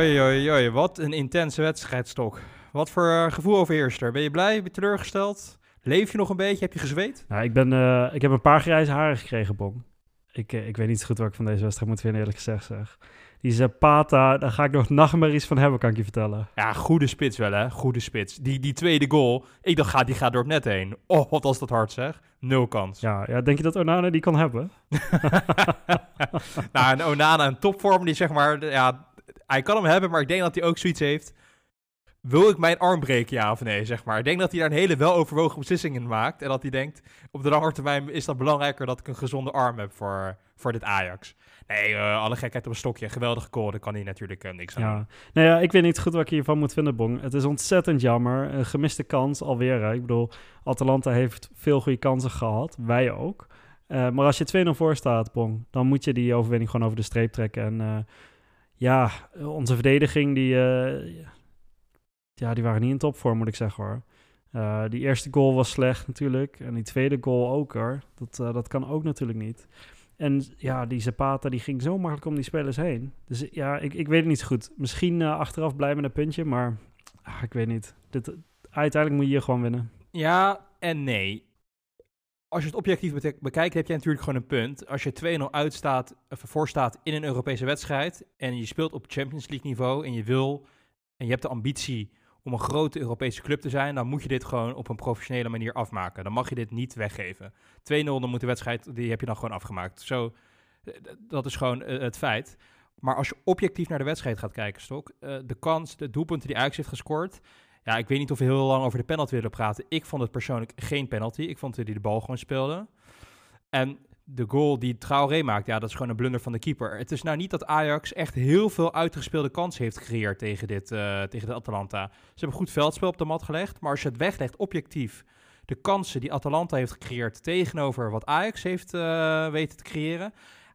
Oi, oi, oi. Wat een intense wedstrijdstok. Wat voor uh, gevoel overheerst er? Ben je blij? Ben je teleurgesteld? Leef je nog een beetje? Heb je gezweet? Nou, ik, ben, uh, ik heb een paar grijze haren gekregen, Bom. Ik, uh, ik weet niet zo goed wat ik van deze wedstrijd moet vinden, eerlijk gezegd zeg. Die Zapata, daar ga ik nog nachtmerries van hebben, kan ik je vertellen. Ja, goede spits wel, hè? Goede spits. Die, die tweede goal, ik dacht, gaat, die gaat door het net heen. Oh, wat was dat hard, zeg. Nul kans. Ja, ja denk je dat Onana die kan hebben? nou, en Onana een topvorm, die zeg maar... Ja, hij kan hem hebben, maar ik denk dat hij ook zoiets heeft... Wil ik mijn arm breken, ja of nee, zeg maar. Ik denk dat hij daar een hele weloverwogen beslissing in maakt. En dat hij denkt, op de lange termijn is dat belangrijker dat ik een gezonde arm heb voor, voor dit Ajax. Nee, uh, alle gekheid op een stokje. Geweldige goal, daar kan hij natuurlijk uh, niks aan ja. Nou ja, ik weet niet goed wat ik hiervan moet vinden, Bong. Het is ontzettend jammer. Een gemiste kans alweer. Hè. Ik bedoel, Atalanta heeft veel goede kansen gehad. Wij ook. Uh, maar als je 2-0 voor staat, Bong, dan moet je die overwinning gewoon over de streep trekken. En ja, onze verdediging, die, ja, die waren niet in topvorm, moet ik zeggen hoor. die eerste goal was slecht natuurlijk. En die tweede goal ook hoor. Dat, dat kan ook natuurlijk niet. En ja, die Zapata die ging zo makkelijk om die spelers heen. Dus ja, ik, ik weet het niet zo goed. Misschien achteraf blij met een puntje, maar ah, ik weet niet. Dit, uiteindelijk moet je hier gewoon winnen. Ja en nee. Als je het objectief bekijkt, heb je natuurlijk gewoon een punt. Als je 2-0 uitstaat, of voor staat in een Europese wedstrijd en je speelt op Champions League niveau en je wil en je hebt de ambitie om een grote Europese club te zijn, dan moet je dit gewoon op een professionele manier afmaken. Dan mag je dit niet weggeven. 2-0, dan moet de wedstrijd, die heb je dan gewoon afgemaakt. Zo, eh, dat is gewoon uh, het feit. Maar als je objectief naar de wedstrijd gaat kijken, Stok, uh, de kans, de doelpunten die Ajax heeft gescoord, ja, ik weet niet of we heel lang over de penalty willen praten. Ik vond het persoonlijk geen penalty. Ik vond dat hij de bal gewoon speelde. En de goal die Traoré maakt, ja, dat is gewoon een blunder van de keeper. Het is nou niet dat Ajax echt heel veel uitgespeelde kansen heeft gecreëerd tegen, dit, uh, tegen de Atalanta. Ze hebben goed veldspel op de mat gelegd, maar als je het weglegt objectief, de kansen die Atalanta heeft gecreëerd tegenover wat Ajax heeft uh, weten te creëren,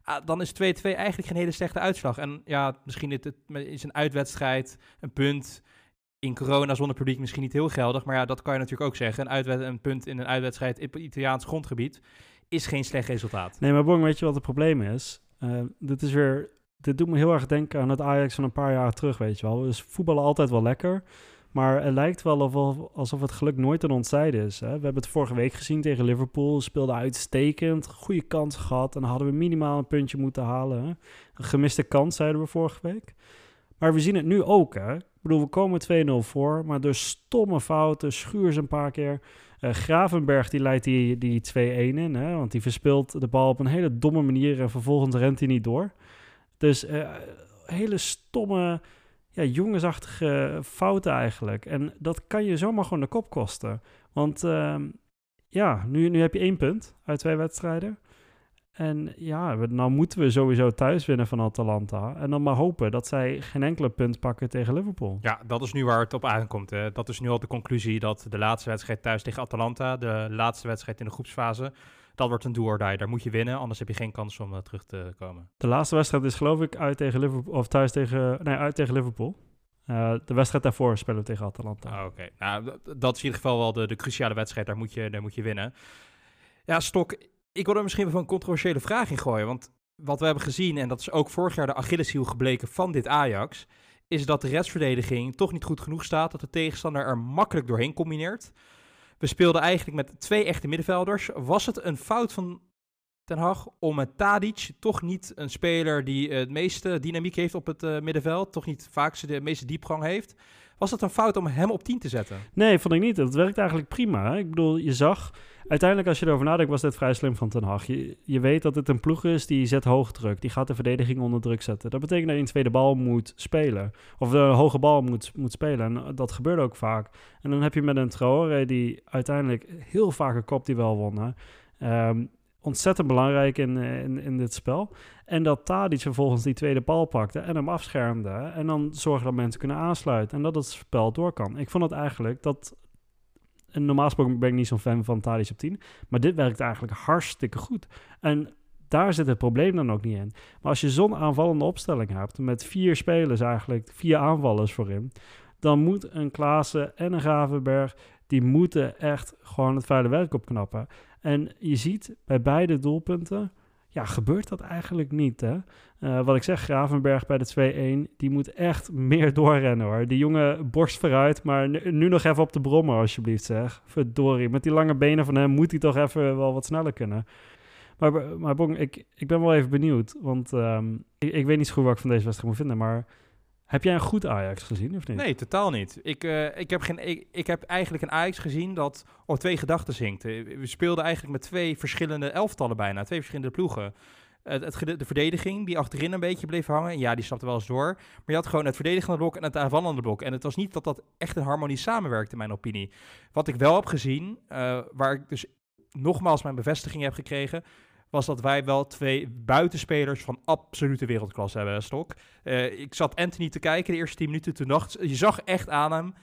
uh, dan is 2-2 eigenlijk geen hele slechte uitslag. En ja, misschien is het een uitwedstrijd, een punt in corona zonder publiek misschien niet heel geldig, maar ja, dat kan je natuurlijk ook zeggen. Een, een punt in een uitwedstrijd in Italiaans grondgebied is geen slecht resultaat. Nee, maar Bong, weet je wat het probleem is? Uh, dit is weer... Dit doet me heel erg denken aan het Ajax van een paar jaar terug, weet je wel. Dus voetballen altijd wel lekker. Maar het lijkt wel alsof, alsof het geluk nooit een ontzijde is. Hè? We hebben het vorige week gezien tegen Liverpool. Speelde uitstekend. Goede kans gehad. En dan hadden we minimaal een puntje moeten halen. Hè? Een gemiste kans, zeiden we vorige week. Maar we zien het nu ook. Hè? We komen 2-0 voor. Maar door stomme fouten, schuurs een paar keer. Uh, Gravenberg die leidt die, die 2-1 in, hè, want die verspeelt de bal op een hele domme manier en vervolgens rent hij niet door. Dus uh, hele stomme, ja, jongensachtige fouten eigenlijk. En dat kan je zomaar gewoon de kop kosten. Want uh, ja, nu, nu heb je één punt uit twee wedstrijden. En ja, nou moeten we sowieso thuis winnen van Atalanta. En dan maar hopen dat zij geen enkele punt pakken tegen Liverpool. Ja, dat is nu waar het op aankomt. Hè. Dat is nu al de conclusie dat de laatste wedstrijd thuis tegen Atalanta, de laatste wedstrijd in de groepsfase, dat wordt een do Daar moet je winnen, anders heb je geen kans om uh, terug te komen. De laatste wedstrijd is geloof ik uit tegen Liverpool, of thuis tegen, nee, uit tegen Liverpool. Uh, de wedstrijd daarvoor spelen we tegen Atalanta. Ah, Oké, okay. nou dat is in ieder geval wel de, de cruciale wedstrijd. Daar moet, je, daar moet je winnen. Ja, Stok, ik wil er misschien wel een controversiële vraag in gooien. Want wat we hebben gezien, en dat is ook vorig jaar de Achilleshiel gebleken van dit Ajax, is dat de restverdediging toch niet goed genoeg staat. Dat de tegenstander er makkelijk doorheen combineert. We speelden eigenlijk met twee echte middenvelders. Was het een fout van Ten Hag om met Tadic toch niet een speler die het meeste dynamiek heeft op het uh, middenveld, toch niet vaak de meeste diepgang heeft, was het een fout om hem op 10 te zetten? Nee, vond ik niet. Het werkt eigenlijk prima. Ik bedoel, je zag... Uiteindelijk, als je erover nadenkt, was dit vrij slim van Ten Hag. Je, weet dat het een ploeg is die zet hoog druk. Die gaat de verdediging onder druk zetten. Dat betekent dat je een tweede bal moet spelen. Of een hoge bal moet, moet spelen. En dat gebeurde ook vaak. En dan heb je met een Traoré die uiteindelijk heel vaak een kop die wel won. Um, ontzettend belangrijk in, in, in dit spel. En dat Tadic vervolgens die tweede bal pakte en hem afschermde. En dan zorgen dat mensen kunnen aansluiten en dat het spel door kan. Ik vond het eigenlijk dat... Normaal gesproken ben ik niet zo'n fan van Tadic op 10. Maar dit werkt eigenlijk hartstikke goed. En daar zit het probleem dan ook niet in. Maar als je zo'n aanvallende opstelling hebt... met vier spelers eigenlijk, vier aanvallers voorin... dan moet een Klaassen en een Gravenberg... die moeten echt gewoon het vuile werk opknappen. En je ziet bij beide doelpunten ja, gebeurt dat eigenlijk niet, hè? Eh, wat ik zeg, Gravenberg bij de 2-1, die moet echt meer doorrennen, hoor. Die jongen borst vooruit, maar nu, nog even op de brommer, alsjeblieft, zeg. Verdorie, met die lange benen van hem moet hij toch even wel wat sneller kunnen. Maar, maar Bong, ik, ik ben wel even benieuwd, want ehm, ik, ik weet niet zo goed wat ik van deze wedstrijd moet vinden, maar... Heb jij een goed Ajax gezien, of niet? Nee, totaal niet. Ik, eh, ik, heb geen, ik, ik heb eigenlijk een Ajax gezien dat op twee gedachten zingt. Eh, We speelden eigenlijk met twee verschillende elftallen bijna, twee verschillende ploegen. Het, de verdediging, die achterin een beetje bleef hangen. Ja, die stapte wel eens door. Maar je had gewoon het verdedigende blok en het aanvallende blok. En het was niet dat dat echt een harmonie samenwerkte, in mijn opinie. Wat ik wel heb gezien, eh, waar ik dus nogmaals mijn bevestiging heb gekregen... was dat wij wel twee buitenspelers van absolute wereldklasse hebben, Stok. Eh, ik zat Anthony te kijken de eerste 10 minuten. Toen dacht je zag echt aan hem.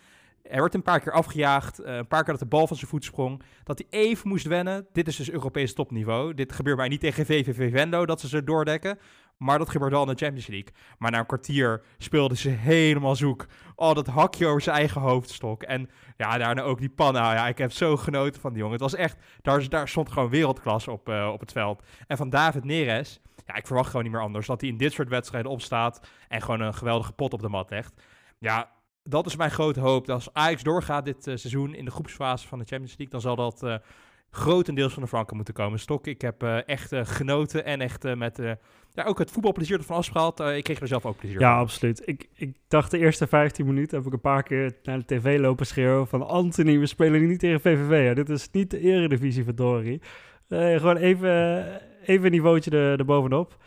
Hij werd een paar keer afgejaagd. eh, een paar keer dat de bal van zijn voet sprong. Dat hij even moest wennen. Dit is dus Europees topniveau. Dit gebeurt mij niet tegen VVV Venlo dat ze ze doordekken. Maar dat gebeurt wel in de Champions League. Maar na een kwartier speelden ze helemaal zoek. Oh, dat hakje over zijn eigen hoofdstok. En ja, daarna ook die panna. Ja, ik heb zo genoten van die jongen. Het was echt, daar, daar stond gewoon wereldklasse op, eh, op het veld. En van David Neres, ja, ik verwacht gewoon niet meer anders. Dat hij in dit soort wedstrijden opstaat en gewoon een geweldige pot op de mat legt. Ja, dat is mijn grote hoop. Als Ajax doorgaat dit eh, seizoen in de groepsfase van de Champions League, dan zal dat eh, grotendeels van de flanken moeten komen. Stok, ik heb eh, echt eh, genoten en echt eh, met ja, ook het voetbalplezier ervan afgehaald. Eh, ik kreeg er zelf ook plezier Ja, van. absoluut. Ik, ik dacht de eerste 15 minuten heb ik een paar keer naar de tv lopen schreeuwen van Anthony, we spelen niet tegen VVV. Hè. Dit is niet de eredivisie, verdorie. Eh gewoon even, even een niveautje er, erbovenop.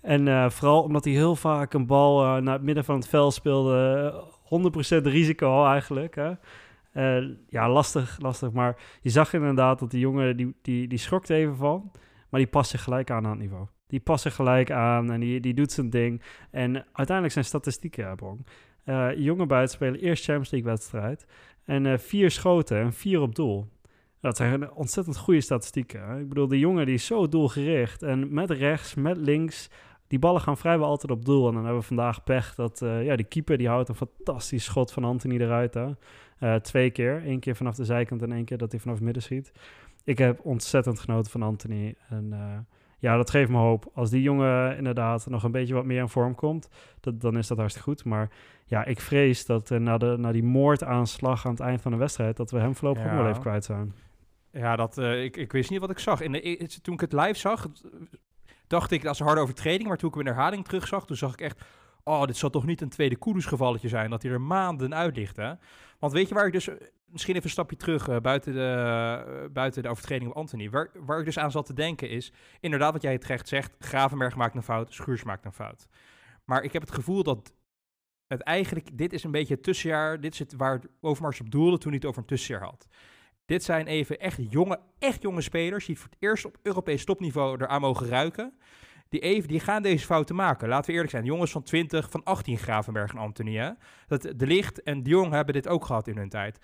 En eh, vooral omdat hij heel vaak een bal naar het midden van het veld speelde. eh, 100% risico eigenlijk. Hè. Eh, ja, lastig, lastig. Maar je zag inderdaad dat die jongen, die, die, die schrok even van. Maar die past zich gelijk aan aan het niveau. Die past zich gelijk aan en die, die doet zijn ding. En uiteindelijk zijn statistieken, ja, Bong. Eh, jonge buitenspelen, eerst Champions League wedstrijd. En eh, vier schoten en vier op doel. Dat zijn ontzettend goede statistieken. hè. Ik bedoel, die jongen die is zo doelgericht. En met rechts, met links. Die ballen gaan vrijwel altijd op doel. En dan hebben we vandaag pech dat eh, ja, die keeper die houdt een fantastisch schot van Anthony eruit. Hè. Eh, twee keer. Eén keer vanaf de zijkant en één keer dat hij vanaf het midden schiet. Ik heb ontzettend genoten van Anthony. En eh, ja, dat geeft me hoop. Als die jongen inderdaad nog een beetje wat meer in vorm komt, dat, dan is dat hartstikke goed. Maar ja, ik vrees dat eh, na, de, na die moordaanslag aan het eind van de wedstrijd, dat we hem voorlopig ook Ja. wel even kwijt zijn. Ja, dat, eh, ik, ik wist niet wat ik zag. In de, e- toen ik het live zag, dacht ik dat is een harde overtreding. Maar toen ik hem in herhaling terugzag, toen zag ik echt... Oh, dit zal toch niet een tweede Kudus-gevalletje zijn, dat hij er maanden uit ligt, hè? Want weet je waar ik dus... eh, Misschien even een stapje terug, eh, buiten, de, eh, buiten de overtreding op Anthony. Waar, waar ik dus aan zat te denken is... Inderdaad, wat jij terecht zegt, Gravenberg maakt een fout, Schuurs maakt een fout. Maar ik heb het gevoel dat het eigenlijk... Dit is een beetje het tussenjaar. Dit is het waar Overmars op doelde toen hij het over een tussenjaar had. Dit zijn even echt jonge, echt jonge spelers die voor het eerst op Europees topniveau eraan mogen ruiken. Die, even, die gaan deze fouten maken. Laten we eerlijk zijn. Jongens van 20, van 18 Gravenberg en Anthony. Hè? Dat, de Licht en de Jong hebben dit ook gehad in hun tijd.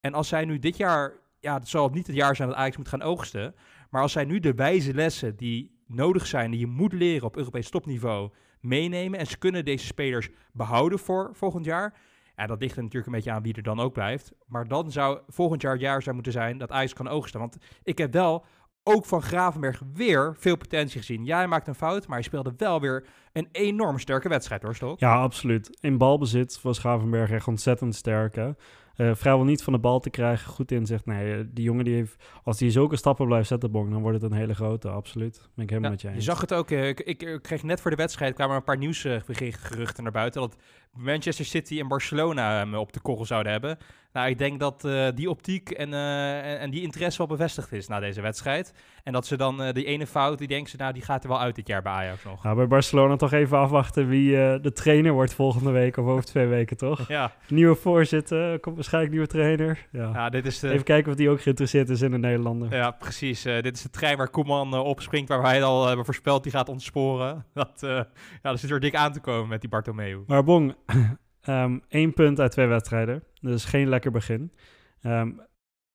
En als zij nu dit jaar... Ja, het zal niet het jaar zijn dat Ajax moet gaan oogsten. Maar als zij nu de wijze lessen die nodig zijn... die je moet leren op Europees topniveau meenemen... en ze kunnen deze spelers behouden voor volgend jaar... Ja, dat ligt er natuurlijk een beetje aan wie er dan ook blijft. Maar dan zou volgend jaar het jaar zou moeten zijn dat Ajax kan oogsten. Want ik heb wel ook van Gravenberg weer veel potentie gezien. Ja, hij maakt een fout, maar hij speelde wel weer een enorm sterke wedstrijd hoor, Stok. Ja, absoluut. In balbezit was Gravenberg echt ontzettend sterk. Hè? Eh, vrijwel niet van de bal te krijgen. Goed inzicht. Nee, eh, die jongen die heeft... Als hij zulke stappen blijft zetten, Bong, dan wordt het een hele grote. Absoluut. Ben ik helemaal Ja, met je je eens. zag het ook. eh, ik, ik, kreeg net voor de wedstrijd kwamen er een paar nieuwsgeruchten naar buiten. Dat Manchester City en Barcelona hem op de korrel zouden hebben. Nou, ik denk dat die optiek en, en, en die interesse wel bevestigd is na deze wedstrijd. En dat ze dan die ene fout, die denken ze, nou, die gaat er wel uit dit jaar bij Ajax nog. Nou, bij Barcelona toch even afwachten wie de trainer wordt volgende week of over twee weken, toch? Ja, Nieuwe voorzitter, komt waarschijnlijk nieuwe trainer. Ja. ja dit is de, Even kijken of die ook geïnteresseerd is in de Nederlander. Ja, precies. Eh, dit is de trein waar Koeman eh, opspringt, waar wij al hebben voorspeld die gaat ontsporen. Dat, eh, ja, dat zit er dik aan te komen met die Bartomeu. Maar Bong, ehm, één punt uit twee wedstrijden. Dus geen lekker begin. Ehm,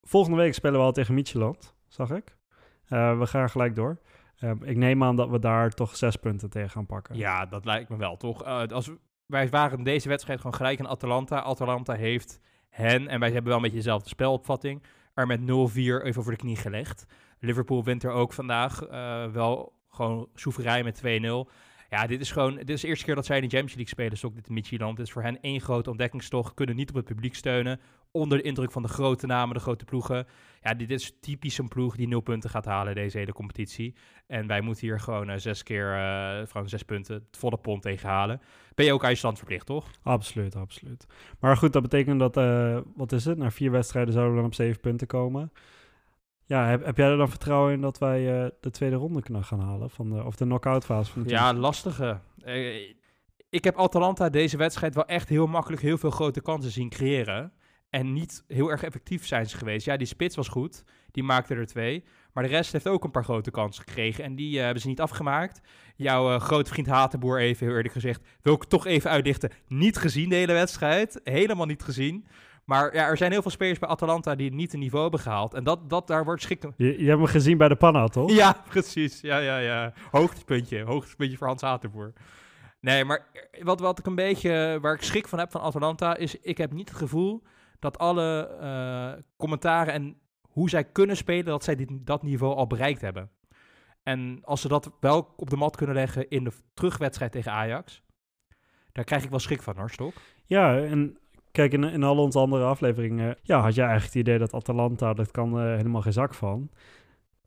volgende week spelen we al tegen Micheland, zag ik. Eh, we gaan gelijk door. Ehm, ik neem aan dat we daar toch zes punten tegen gaan pakken. Ja, dat lijkt me wel, toch? Eh, als wij waren deze wedstrijd gewoon gelijk in Atalanta. Atalanta heeft hen, en wij hebben wel een beetje dezelfde spelopvatting, er met 0-4 even over de knie gelegd. Liverpool wint er ook vandaag eh, wel Gewoon soeverein met 2-0. Ja, dit is gewoon, dit is de eerste keer dat zij in de Champions League spelen, ook dit Midtjylland. Dit is voor hen één grote ontdekkingstocht. Kunnen niet op het publiek steunen. Onder de indruk van de grote namen, de grote ploegen. Ja, dit is typisch een ploeg die nul punten gaat halen deze hele competitie. En wij moeten hier gewoon eh, zes keer, uh, gewoon zes punten, het volle pond tegen halen. Ben je ook IJsland verplicht, toch? Absoluut, absoluut. Maar goed, dat betekent dat, uh, wat is het? Na vier wedstrijden zouden we dan op zeven punten komen. Ja, heb, heb jij er dan vertrouwen in dat wij uh, de tweede ronde kunnen gaan halen? Van de, of de knock-out fase van de Ja, lastige. Uh, ik heb Atalanta deze wedstrijd wel echt heel makkelijk heel veel grote kansen zien creëren. En niet heel erg effectief zijn ze geweest. Ja, die spits was goed. Die maakte er twee. Maar de rest heeft ook een paar grote kansen gekregen. En die uh, hebben ze niet afgemaakt. Jouw uh, grote vriend Hatenboer, even heel eerlijk gezegd, wil ik toch even uitdichten. Niet gezien de hele wedstrijd. Helemaal niet gezien. Maar ja, er zijn heel veel spelers bij Atalanta die niet een niveau hebben gehaald. En dat, dat daar wordt schik. Je, je hebt hem gezien bij de Panna, toch? Ja, precies. Ja, ja, ja. Hoogtepuntje. Hoogtepuntje voor Hans Hatenboer. Nee, maar wat, wat ik een beetje, waar ik schrik van heb van Atalanta, is ik heb niet het gevoel dat alle uh, commentaren en hoe zij kunnen spelen, dat zij dit, dat niveau al bereikt hebben. En als ze dat wel op de mat kunnen leggen in de terugwedstrijd tegen Ajax, daar krijg ik wel schrik van, hoor. Ja, en kijk, in, in al onze andere afleveringen ja, had je eigenlijk het idee dat Atalanta, dat kan uh, helemaal geen zak van.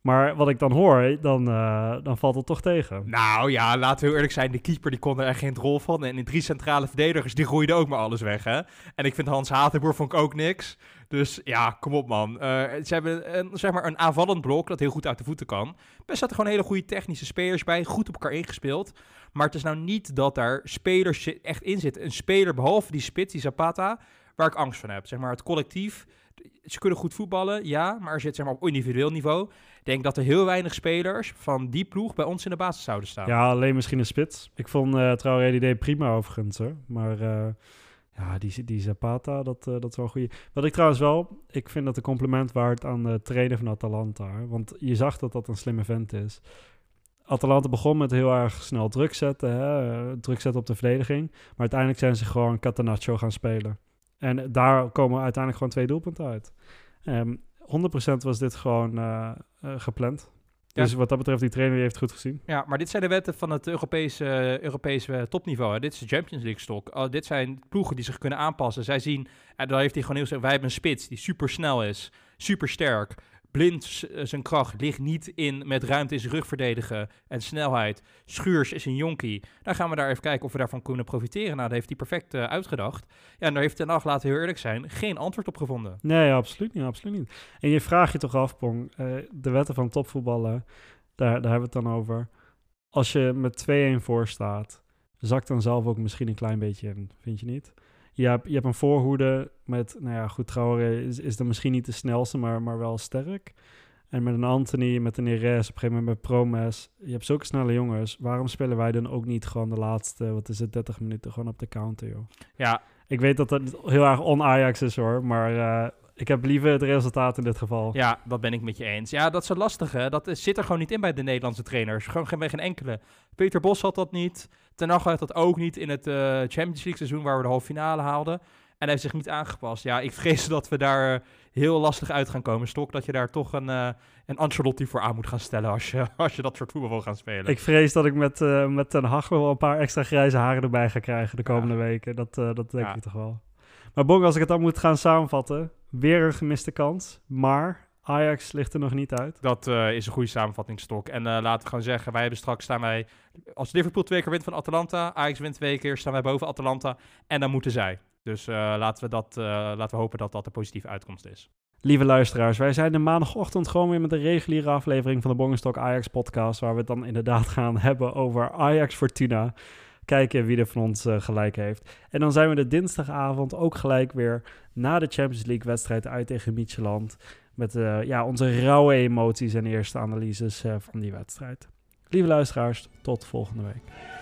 Maar wat ik dan hoor, dan, uh, dan valt het toch tegen. Nou ja, laten we heel eerlijk zijn. De keeper die kon er echt geen rol van. En die drie centrale verdedigers, die groeiden ook maar alles weg. Hè? En ik vind Hans Hatenboer vond ik ook niks. Dus ja, kom op man. Uh, ze hebben een, zeg maar een aanvallend blok dat heel goed uit de voeten kan. Best zaten gewoon hele goede technische spelers bij. Goed op elkaar ingespeeld. Maar het is nou niet dat daar spelers echt in zitten. Een speler behalve die spits, die Zapata, waar ik angst van heb. Zeg maar het collectief ze kunnen goed voetballen, ja, maar als je zeg maar, op individueel niveau, denk dat er heel weinig spelers van die ploeg bij ons in de basis zouden staan. Ja, alleen misschien een spits. Ik vond uh, Traoré die prima overigens, maar uh, ja, die, die Zapata, dat, uh, dat is wel een goede. Wat ik trouwens wel, ik vind dat een compliment waard aan de trainer van Atalanta, want je zag dat dat een slimme vent is. Atalanta begon met heel erg snel druk zetten, hè? druk zetten op de verdediging, maar uiteindelijk zijn ze gewoon Catenaccio gaan spelen. En daar komen uiteindelijk gewoon twee doelpunten uit. Um, 100% was dit gewoon uh, uh, gepland. Ja. Dus wat dat betreft, die trainer heeft het goed gezien. Ja, maar dit zijn de wetten van het Europese, uh, Europese topniveau. Hè. Dit is de Champions League stok. Uh, dit zijn ploegen die zich kunnen aanpassen. Zij zien, en daar heeft hij gewoon heel gezegd, wij hebben een spits die super snel is, super sterk. Blind zijn kracht ligt niet in met ruimte in zijn rug verdedigen en snelheid. Schuurs is een jonkie. Dan gaan we daar even kijken of we daarvan kunnen profiteren. Nou, dat heeft hij perfect uh, uitgedacht. Ja, en daar heeft Ten Hag, laten we heel eerlijk zijn, geen antwoord op gevonden. Nee, absoluut niet, absoluut niet. En je vraagt je toch af, Pong, uh, de wetten van topvoetballen, daar, daar hebben we het dan over. Als je met 2-1 voor staat, zakt dan zelf ook misschien een klein beetje in, vind je niet? Je hebt, je hebt een voorhoede met, nou ja, goed, Traoré is, is dan misschien niet de snelste, maar, maar wel sterk. En met een Anthony, met een Neres, op een gegeven moment met Promes. Je hebt zulke snelle jongens. Waarom spelen wij dan ook niet gewoon de laatste, wat is het, 30 minuten gewoon op de counter, joh? Ja. Ik weet dat dat heel erg on-Ajax is, hoor. Maar uh, ik heb liever het resultaat in dit geval. Ja, dat ben ik met je eens. Ja, dat is lastig, hè. Dat zit er gewoon niet in bij de Nederlandse trainers. Gewoon geen, geen enkele. Peter Bos had dat niet. Ten Hag had dat ook niet in het uh, Champions League seizoen waar we de halve finale haalden. En hij heeft zich niet aangepast. Ja, ik vrees dat we daar uh, heel lastig uit gaan komen. Stok dat je daar toch een, uh, een Ancelotti voor aan moet gaan stellen als je, als je dat soort voetbal wil gaan spelen. Ik vrees dat ik met, met Ten Hag wel een paar extra grijze haren erbij ga krijgen de komende ja. weken. Dat, dat denk ja. ik toch wel. Maar Bong, als ik het dan moet gaan samenvatten. Weer een gemiste kans, maar Ajax ligt er nog niet uit. Dat uh, is een goede samenvattingsstok. En uh, laten we gewoon zeggen, wij hebben straks staan wij... Als Liverpool twee keer wint van Atalanta, Ajax wint twee keer, staan wij boven Atalanta. En dan moeten zij. Dus uh, laten, we dat, laten we hopen dat dat een positieve uitkomst is. Lieve luisteraars, wij zijn de maandagochtend gewoon weer met een reguliere aflevering van de Bongenstok Ajax podcast. Waar we het dan inderdaad gaan hebben over Ajax Fortuna kijken wie er van ons uh, gelijk heeft. En dan zijn we de dinsdagavond ook gelijk weer na de Champions League wedstrijd uit tegen Micheland. Met uh, ja, onze rauwe emoties en eerste analyses uh, van die wedstrijd. Lieve luisteraars, tot volgende week.